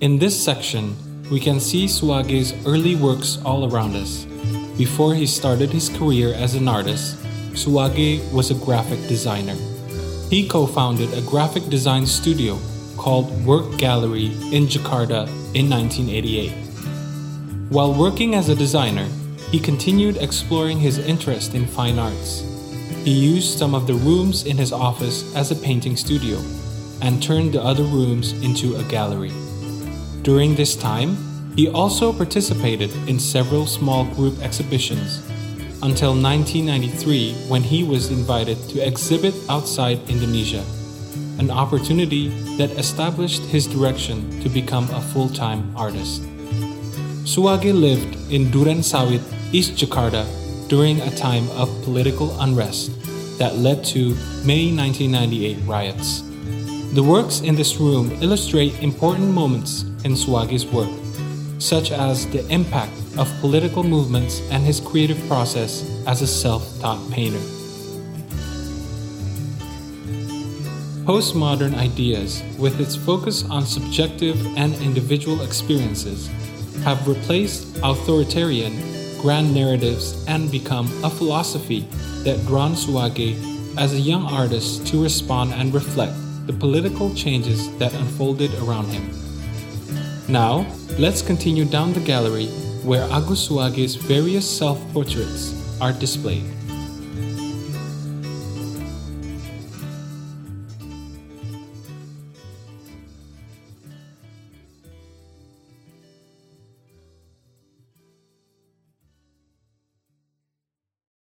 In this section, we can see Suwage's early works all around us. Before he started his career as an artist, Suwage was a graphic designer. He co founded a graphic design studio called Work Gallery in Jakarta in 1988. While working as a designer, he continued exploring his interest in fine arts. He used some of the rooms in his office as a painting studio and turned the other rooms into a gallery. During this time, he also participated in several small group exhibitions until 1993 when he was invited to exhibit outside Indonesia, an opportunity that established his direction to become a full time artist. Suwage lived in Duren Sawit, East Jakarta during a time of political unrest that led to May 1998 riots. The works in this room illustrate important moments in Suwage's work, such as the impact of political movements and his creative process as a self taught painter. Postmodern ideas, with its focus on subjective and individual experiences, have replaced authoritarian, grand narratives and become a philosophy that drawn Suwage as a young artist to respond and reflect the political changes that unfolded around him. Now, let's continue down the gallery where Agus Suwage's various self portraits are displayed.